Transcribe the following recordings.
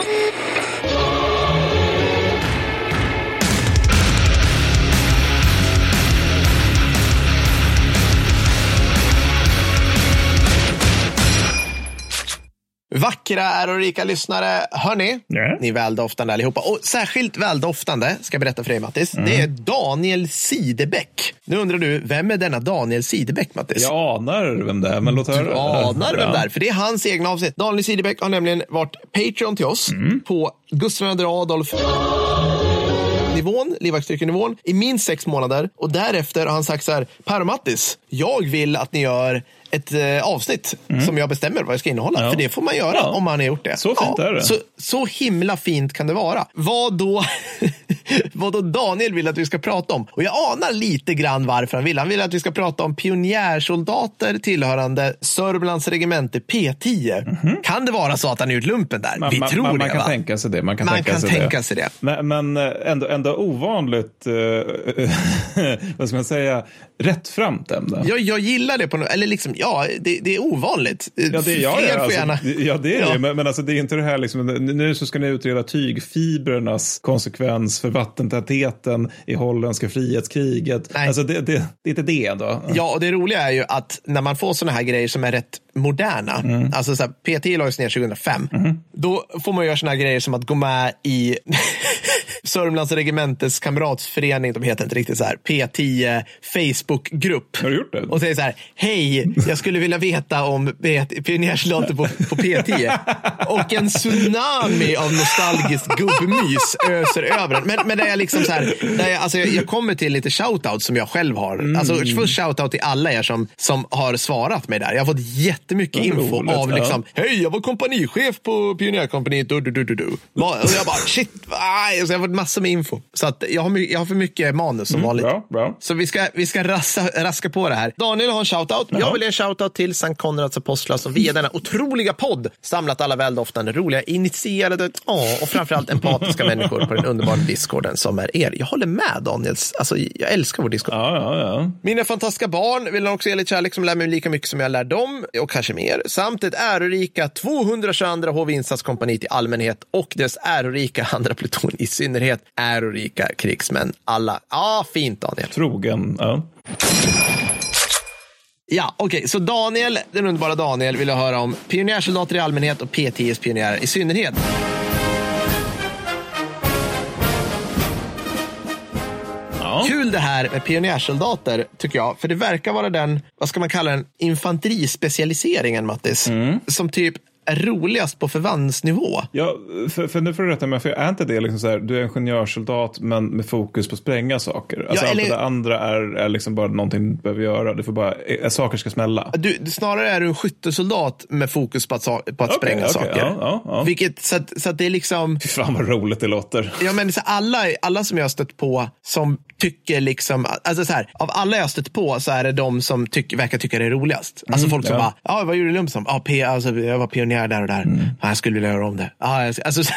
Beep. Vackra, ärorika lyssnare. Hörni, Ja. ni är väldoftande allihopa. Och särskilt väldoftande, ska jag berätta för dig Mattis, det är Daniel Sidebäck. Nu undrar du, vem är denna Daniel Sidebäck Mattis? Jag anar vem det är, men låt höra. Du anar vem det är, för det är hans egna avsnitt. Daniel Sidebäck har nämligen varit Patreon till oss Mm. på Gustav II Adolf nivån, livvaktsstyrkenivån, i minst sex månader. Och därefter har han sagt så här, Per och Mattis, jag vill att ni gör ett eh, avsnitt som jag bestämmer vad det ska innehålla. Mm. Ja. För det får man göra Ja. om man har gjort det. Så fint är det. Så, så himla fint kan det vara. Vad då, vad då Daniel vill att vi ska prata om. Och jag anar lite grann varför han vill. Han vill att vi ska prata om pionjärsoldater tillhörande Sörmlands regemente P10. Kan det vara så att han har gjort lumpen där? Man, vi man, tror man, det. man kan va? tänka sig det. Man kan Man tänka, kan sig, tänka det. sig det. Men, men eh, ändå, ändå ovanligt, eh, vad ska man säga, rättframt ämne. Jag, jag gillar det på något, eller liksom, ja, det, det är ovanligt. Ja, det, ja, Fler ja, får alltså, gärna. ja, det är Ja. det. Men, men alltså, det är inte det här liksom, nu så ska ni utreda tygfibrernas konsekvens för vattentätheten i holländska frihetskriget. Nej. Alltså, det, det, det är inte det ändå. Ja, och det roliga är ju att när man får såna här grejer som är rätt moderna, Mm. alltså så här, PT lades ner 2005, då får man göra såna här grejer som att gå med i Sörmlands regementes kamratsförening, de heter inte riktigt så här, P10 Facebookgrupp. Har du gjort det? Och säger så här, hej, jag skulle vilja veta om pionjärsoldater på, på P10. Och en tsunami av nostalgiskt gubbmys öser över en. Men, men där jag liksom så här, där jag, alltså jag, jag kommer till lite shoutout som jag själv har. Mm. Alltså först shoutout till alla er som, som har svarat mig där. Jag har fått jättemycket info roligt, av ja. liksom, hej, jag var kompanichef på pionjärkompaniet, du, du, du, du, du. Och jag bara, shit, aj. Så jag fått massor med info. Så att jag, har, jag har för mycket manus som vanligt. Bra, bra. Så vi ska, vi ska rassa, raska på det här. Daniel har en shoutout. Jag vill ge en shoutout till Sankt Konrads apostlar som via denna otroliga podd samlat alla väldoftande, roliga, initierade ja, och framförallt empatiska människor på den underbara discorden som är er. Jag håller med Daniels. Alltså, jag älskar vår discord. Ja, ja, ja. Mina fantastiska barn vill också ge lite kärlek som lär mig lika mycket som jag lär dem och kanske mer. Samt ett ärorika 222 HV insatskompaniet i allmänhet och dess ärorika andra pluton i synnerhet. Ärorika krigsmän alla. Ja, fint Daniel. Trogen. Ja. Ja, okej, så Daniel, den underbara Daniel, vill jag höra om pionjärsoldater i allmänhet och P10s pionjärer i synnerhet. Kul det här med pionjärsoldater, tycker jag. För det verkar vara den, vad ska man kalla den, infanterispecialiseringen, Mattis. Som typ är roligast på förbandsnivå. Ja, för, för nu får du rätta mig, för är inte det liksom så här, du är ingenjörssoldat men med fokus på att spränga saker? Alltså Ja, allt eller- det andra är, är liksom bara någonting du behöver göra, du får bara, eh, saker ska smälla. Du, snarare är du en skyttesoldat med fokus på att, på att Okej, spränga okej, saker. ja, ja, ja. Vilket, så, att, så att det är liksom... Fy fan vad roligt det låter. Ja, men så alla, alla som jag har stött på som tycker liksom, alltså så här, av alla jag har stött på så är det de som tyck, verkar tycka det är roligast. Alltså folk som bara, ja vad gjorde du lump som? Ja, P, alltså, jag var pionjär där och där. Ja, jag skulle vilja göra om det. Jag, alltså,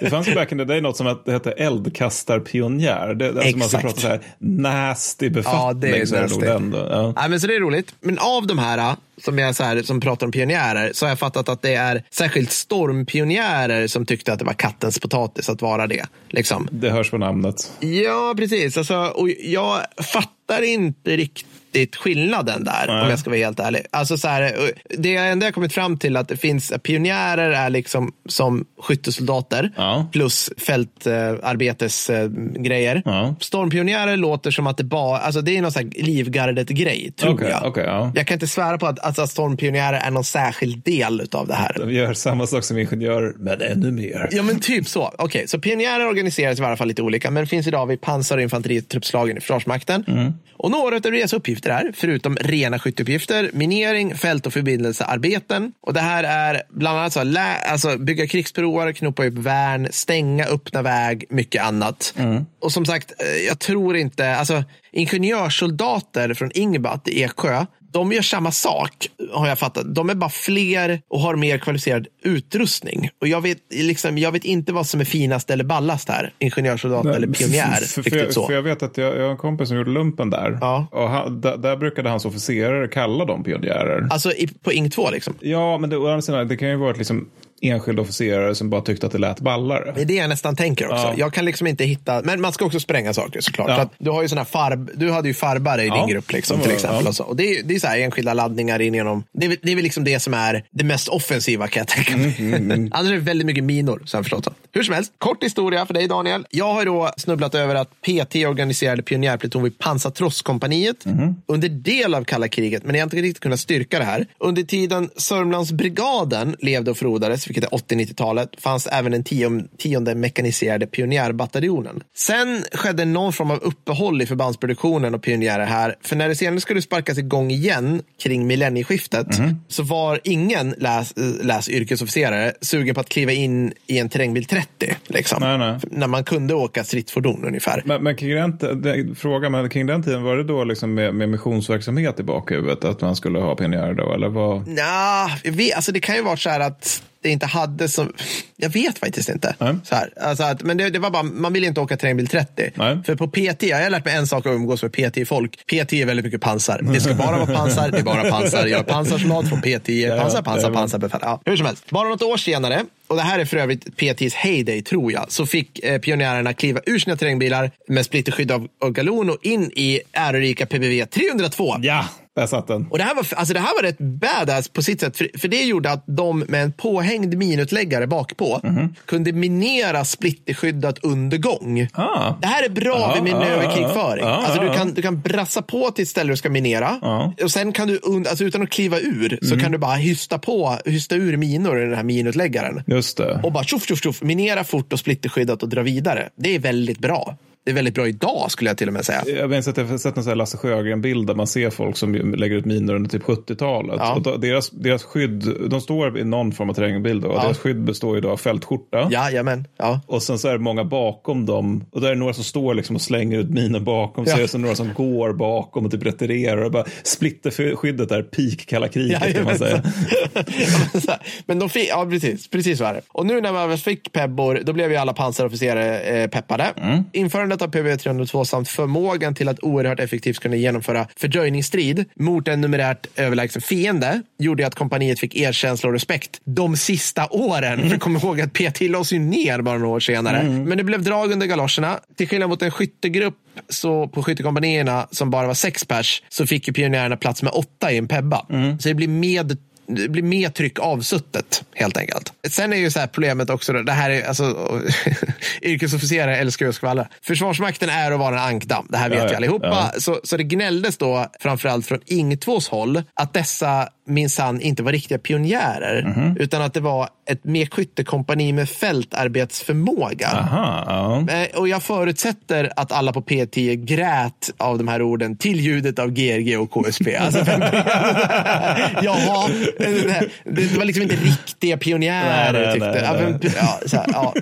Det fanns back in the day något som hette eldkastarpionjär. Det, alltså man ska Exakt. prata så här nasty befattning. Ja, det är nasty. den då. Ja. Men så det är roligt. Men av de här som, jag, så här, som pratar om pionjärer så har jag fattat att det är särskilt stormpionjärer som tyckte att det var kattens potatis att vara det. Liksom. Det hörs på namnet. Ja, precis. Alltså, och jag fattar inte riktigt skillnaden där, Nej. om jag ska vara helt ärlig. Alltså, så här, det enda jag kommit fram till att det finns pionjärer är liksom som skyttesoldater Ja. plus fältarbetesgrejer. Ja. Stormpionjärer låter som att det bara, alltså det är någon sån livgardet-grej, tror Okej, jag. okej, ja. Jag kan inte svära på att, att, att stormpionjärer är någon särskild del av det här. Vi gör samma sak som ingenjörer, men ännu mer. Ja, men typ så. Okej, så pionjärer organiseras i varje fall lite olika, men finns idag vid pansar och infanteritruppslagen i Försvarsmakten. Och några av deras uppgifter är, förutom rena skytteuppgifter, minering, fält och förbindelsearbeten. Och det här är bland annat så, lä- alltså, bygga krigsbroar, knoppa upp värn, stänga, öppna väg, mycket annat. Och som sagt, eh, jag tror inte, alltså ingenjörssoldater från Ingbat i Eksjö, de gör samma sak, har jag fattat. De är bara fler och har mer kvalificerad utrustning. Och jag vet, liksom, jag vet inte vad som är finast eller ballast här. Ingenjörssoldat eller pionjär. För, för, så. för jag vet att jag, jag har en kompis som gjorde lumpen där. Ja. Och han, där, där brukade hans officerare kalla dem pionjärer. Alltså i, på Ing 2 liksom. Ja, men det, det kan ju vara ett liksom enskilda officerare som bara tyckte att det lät ballare. Det är det jag nästan tänker också. Ja. Jag kan liksom inte hitta, men man ska också spränga saker såklart. Ja. Så du har ju såna farb, du hade ju farbare i Ja. din grupp liksom, till exempel. Och, och det, är, det är så här enskilda laddningar in genom, det är, det är väl liksom det som är det mest offensiva kan jag tänka mig. Mm, Annars är det väldigt mycket minor, så jag förstått. Hur som helst, kort historia för dig Daniel. Jag har då snubblat över att PT organiserade pionjärpluton vid Pansartrosskompaniet Mhm. under del av kalla kriget, men jag har inte riktigt kunnat styrka det här. Under tiden Sörmlandsbrigaden levde och frodades, vilket är 80-90-talet, fanns även den tion- tionde mekaniserade pionjärbataljonen. Sen skedde någon form av uppehåll i förbandsproduktionen och pionjärer här, för när det senare skulle sparkas igång igen kring millennieskiftet Mhm. så var ingen läs, läs yrkesofficerare sugen på att kliva in i en terrängbil 30. Liksom. Nej, nej. När man kunde åka stridsfordon ungefär. Men, men kring den, fråga, men kring den tiden var det då liksom med, med missionsverksamhet i bakhuvudet att man skulle ha pionjärer då? Eller vad? Nja, vet, alltså det kan ju vara så här att det inte hade så... Jag vet faktiskt inte. Nej. Så här, alltså att, men det, det var bara, man vill inte åka terrängbil 30. Nej. För på PT, jag har lärt mig en sak att umgås med PT-folk. PT är väldigt mycket pansar. Det ska bara vara pansar, det är bara pansar. Jag är pansarsoldat från PT, ja, pansar, pansar, pansarbefäl. Ja, hur som helst, bara något år senare, och det här är för övrigt PTs heyday tror jag, så fick eh, pionjärerna kliva ur sina terrängbilar med splitterskydd av, av galon och in i ärorika PBV 302. Ja, där satt den. Och det här, var, alltså det här var rätt badass på sitt sätt, för, för det gjorde att de med en påhängd minutläggare bakpå Mhm. kunde minera splitterskyddat under gång. Ah. Det här är bra Ja, vid manöverkrigföring. ja, ja, alltså du, ja. kan, du kan brassa på till ett ställe du ska minera. Och sen kan du, alltså utan att kliva ur, så Mm. kan du bara hysta på, hysta ur minor i den här minutläggaren. Just det. Och bara tjoff, tjoff, tjoff, minera fort och splitterskyddat och dra vidare. Det är väldigt bra. Det är väldigt bra idag skulle jag till och med säga. Jag minns att jag har sett en sån här Lasse Sjögren-bild där man ser folk som lägger ut minor under typ 70-talet. Ja. Och då, deras, deras skydd, de står i någon form av terrängbild då, och Ja. deras skydd består då av fältskjorta. Jajamän. Ja. Och sen så är det många bakom dem. Och där är det några som står liksom och slänger ut minor bakom. Så Ja. är det så några som går bakom och typ retirerar. Och bara splitterskyddet är peak kalla kriget kan man säga. men, de fick, ja precis, precis så är det. Och nu när man fick pebbor, då blev ju alla pansarofficerare eh, peppade. Införandet av PB 302 samt förmågan till att oerhört effektivt kunna genomföra fördröjningsstrid mot en numerärt överlägsen fiende gjorde att kompaniet fick erkänsla och respekt de sista åren. För kom ihåg att PT lades ju ner bara några år senare. Men det blev drag under galoscherna. Till skillnad mot en skyttegrupp så på skyttekompanierna som bara var sex pers så fick ju pionjärerna plats med åtta i en pebba. Så det blir med det blir mer tryck avsuttet helt enkelt. Sen är ju så här problemet också, då, det här är alltså yrkesofficerare älskar ju att skvallra. Försvarsmakten är och vara en ankdamm, det här vet Ja, ja, allihopa. ja. Så, så det gnälldes då framförallt från Ing 2s håll att dessa minsann inte var riktiga pionjärer Mhm. utan att det var ett mekskyttekompani med fältarbetsförmåga. Aha, ja. Eh, Och jag förutsätter att alla på P10 grät av de här orden till ljudet av GRG och KSP. Alltså, Jaha, det, var liksom inte riktiga pionjärer Nej, nej, tyckte nej, ja, nej. men, ja, så här, ja.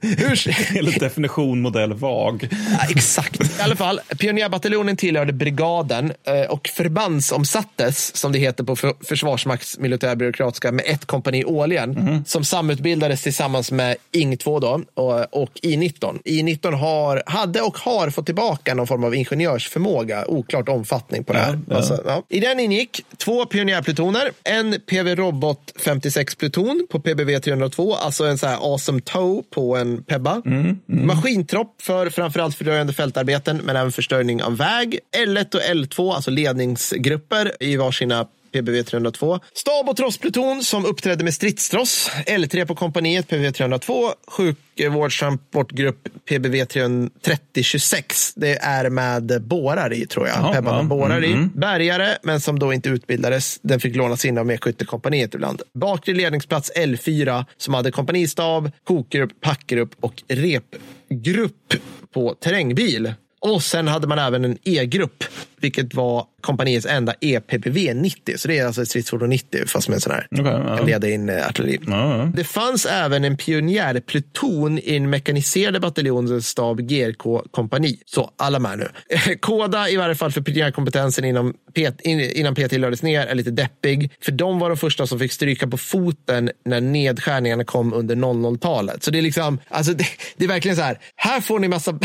Hur, Hela definition modell vag. Ja, exakt. I alla fall, pionjärbataljonen tillhörde brigaden eh, och förbandsomsattes, som det heter på för, Försvarsmakts militärbyråkratiska, med ett kompani årligen. Som samutbildades tillsammans med Ing 2 då, och, och I-19. I-19 har, hade och har fått tillbaka någon form av ingenjörsförmåga, oklart omfattning på det här. Ja. Alltså, ja. I den ingick två pionjärplutoner, en PV Robot 56-pluton på PBV 302, alltså en så här awesome tow på en Pebba. Maskintropp för framförallt fördröjande fältarbeten, men även förstöring av väg. L1 och L2, alltså ledningsgrupper i varsina PBV 302. Stab och trosspluton som uppträdde med stridstross. L3 på kompaniet PBV 302. Sjukvårdstransportgrupp PBV 3026. Det är med bårar i tror jag. Jaha, ja. bårar i. Mm, Bärgare, men som då inte utbildades. Den fick lånas in av medskyttekompaniet ibland. Bakre ledningsplats L4 som hade kompanistab, kokgrupp, packgrupp och repgrupp på terrängbil. Och sen hade man även en E-grupp, vilket var kompaniets enda EPPV 90. Så det är alltså ett stridsfordon 90, fast med en sån här. Okej, ja. Kan leda in eh, artilleri. Ja, ja. Det fanns även en pionjärpluton i en mekaniserade bataljonens stab GRK-kompani. Så alla med nu. Koda, i varje fall för pionjärkompetensen inom P, in, innan PT lades ner, är lite deppig. För de var de första som fick stryka på foten när nedskärningarna kom under 00-talet. Så det är liksom, alltså det, det är verkligen så här, här får ni massa,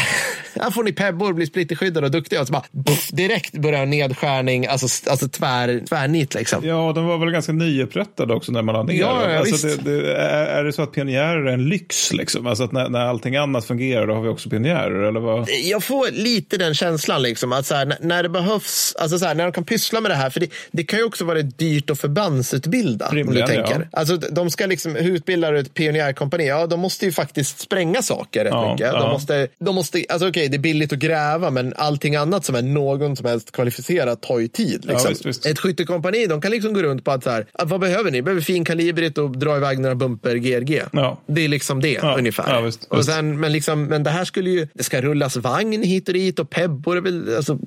här får ni pebbor, bli splitterskyddade och duktiga och så bara, buff, direkt direkt börjar nedskärning, alltså, alltså tvär, tvärnit liksom. Ja, de var väl ganska nyupprättade också när man la ner Ja, ja, alltså, det, det, är, är det så att pionjärer är en lyx? Liksom? Alltså att när, när allting annat fungerar, då har vi också pionjärer? Eller vad? Jag får lite den känslan, liksom, att så här, när, det behövs, alltså så här, när de kan pyssla med det här, för det, det kan ju också vara dyrt att förbandsutbilda. om du Rimligen, tänker. ja. Alltså, de ska liksom, hur utbildar du ett pionjärkompani? Ja, de måste ju faktiskt spränga saker rätt Ja, mycket. De måste, de måste, alltså okej, det är billigt att gräva, men allting annat som är någon som helst kvalificerat tar ju tid. Liksom. visst, visst. Ett skyttekompani, de kan liksom gå runt på att så här, ah, vad behöver ni? Behöver finkalibrigt och dra iväg några bumper GRG. Ja. Det är liksom det Ja, ungefär. ja, visst, och sen, men, liksom, men det här skulle ju, det ska rullas vagn hit och dit och pebbor alltså,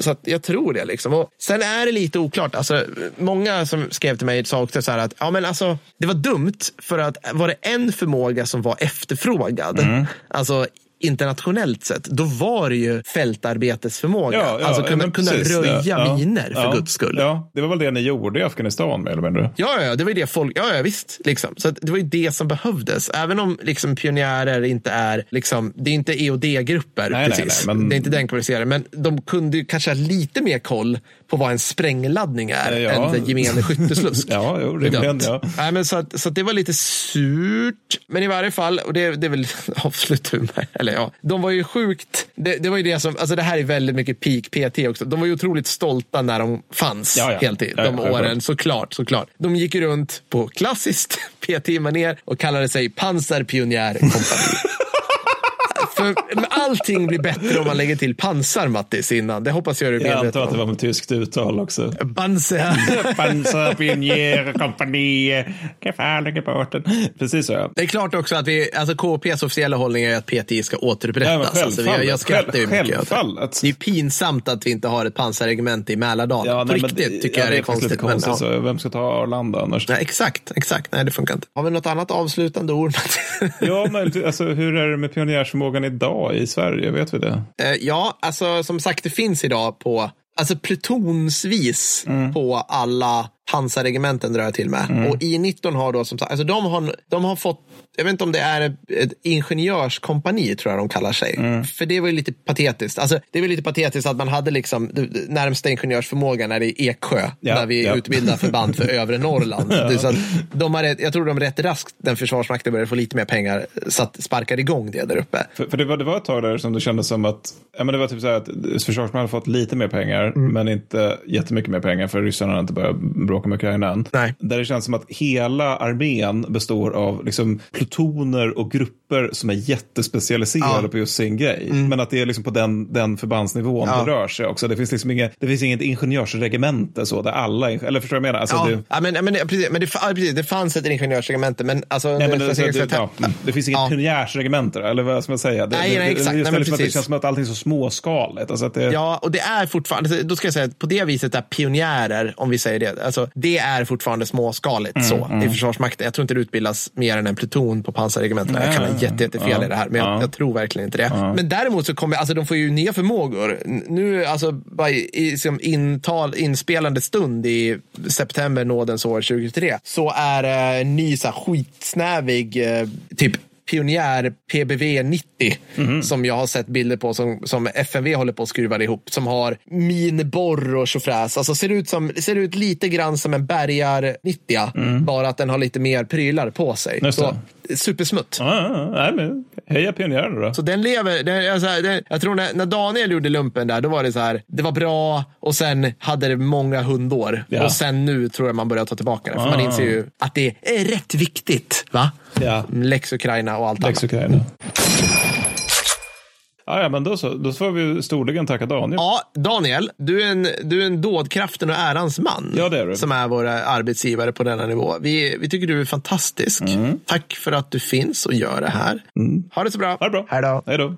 så jag tror det liksom. Och sen är det lite oklart, alltså, många som skrev till mig sa också så här att, ja men alltså, det var dumt för att var det en förmåga som var efterfrågad, Mm. alltså internationellt sett, då var det ju fältarbetesförmåga. Ja, ja, alltså ja, kunna, kunna precis, röja ja, miner för ja, guds skull. Ja, det var väl det ni gjorde i Afghanistan mer eller mindre? Ja, ja, det var ju det folk, ja, ja visst. Liksom. Så det var ju det som behövdes. Även om liksom, pionjärer inte är, liksom, det är inte EOD-grupper Nej, nej, precis. nej, men- Det är inte den kvalificerade. Men de kunde ju kanske ha lite mer koll på vad en sprängladdning är Ja. än en gemene skytteslusk. Ja, jo, rimligen, ja. Nej, men så, att, så att det var lite surt. Men i varje fall, och det, det är väl avsluthumor. Eller ja, de var ju sjukt. Det, det var ju det som, alltså det här är väldigt mycket peak PT också. De var ju otroligt stolta när de fanns Ja, ja. heltid. De ja, åren, såklart, såklart. De gick runt på klassiskt PT-manér och kallade sig pansarpionjärkompani. Men allting blir bättre om man lägger till pansar, Mattis, innan. Det hoppas jag du är Jag medveten antar att det om. var med tyskt uttal också. Panzer. Pansarpionjärkompani, gefärlige båten. Precis så ja. Det är klart också att vi, alltså KPs officiella hållning är att PTI ska Ja, men återupprättas. alltså, vi, självfallet. jag skrattar ju mycket. åt det. Självfallet. Det är pinsamt att vi inte har ett pansarregemente i Mälardalen. Ja, På nej, men riktigt tycker jag det är lite konstigt. men, konstigt ja. vem ska ta Arlanda annars? Nej, exakt, exakt. Nej, det funkar inte. Har vi något annat avslutande ord? Ja, men alltså, hur är det med pionjärsförmågan idag i Sverige? Vet vi det? Eh, ja, alltså som sagt, det finns idag på Alltså plutonsvis på alla pansarregementen drar jag till med. Och I19 har då som sagt, alltså de har, de har fått, jag vet inte om det är ett, ingenjörskompani tror jag de kallar sig. För det var ju lite patetiskt. Alltså det var lite patetiskt att man hade liksom närmsta ingenjörsförmågan är i Eksjö. Ja, där vi ja. utbildar förband för övre Norrland. Är så de har, rätt- jag tror de rätt raskt, den försvarsmakten började få lite mer pengar, så att sparkar igång det där uppe. För, för det, var, det var ett tag där som det kändes som att, ja, men det var typ så här att Försvarsmakten hade fått lite mer pengar, Mm. men inte jättemycket mer pengar för ryssarna hade inte börjat bråka med Ukraina än. Nej. Där det känns som att hela armén består av liksom, plutoner och grupper som är jättespecialiserade Ja. Mm. på just sin grej. Men att det är liksom på den, den förbandsnivån Ja. det rör sig också. Det finns liksom inget, det finns inget ingenjörsregemente så, där alla, eller förstår du vad jag menar? Alltså, Ja, det, ja, men, men, precis, men det, precis, det fanns ett ingenjörsregemente, men alltså... Nej, men det, det, det, ja, det finns inget Ja. pionjärsregemente, eller vad ska man säga? Det, Nej, nej, exakt. Nej, men det känns som att allting är så småskaligt. Alltså att det, Ja, och det är fortfarande, då ska jag säga att på det viset är pionjärer, om vi säger det, alltså, det är fortfarande småskaligt Mm, så i Försvarsmakten. Jag tror inte det utbildas mer än en pluton på pansarregementena. Jag kan ha jätte, jättefel Ja. i det här, men jag, Ja. jag tror verkligen inte det. Men däremot så kommer, alltså de får ju nya förmågor. Nu, alltså bara i, i som intal, inspelande stund i september nådens år 2023, så är en ny så här, skitsnävig, eh, typ Pionjär PBV 90 som jag har sett bilder på som, som FMV håller på att skruva ihop. Som har miniborr och tjofräs. Alltså ser ut, som, ser ut lite grann som en Bergar 90. Bara att den har lite mer prylar på sig. Just Så, supersmutt. Ja, ja, nej, men heja pionjärerna då. Så den lever. Den, är så här, den, jag tror när, när Daniel gjorde lumpen där, då var det så här. Det var bra och sen hade det många hundår. Ja. Och sen nu tror jag man börjar ta tillbaka det. För Ah. man inser ju att det är rätt viktigt. Va? Ja. Lex Ukraina och allt Lex annat. Ukraina. Ja, ja, men då så. Då får vi storligen tacka Daniel. Ja, Daniel, du är, en, du är en dådkraften och ärans man. Ja, det är du. Som är våra arbetsgivare på denna nivå. Vi, vi tycker du är fantastisk. Tack för att du finns och gör det här. Ha det så bra. Ha det bra. Hej då. Hej då.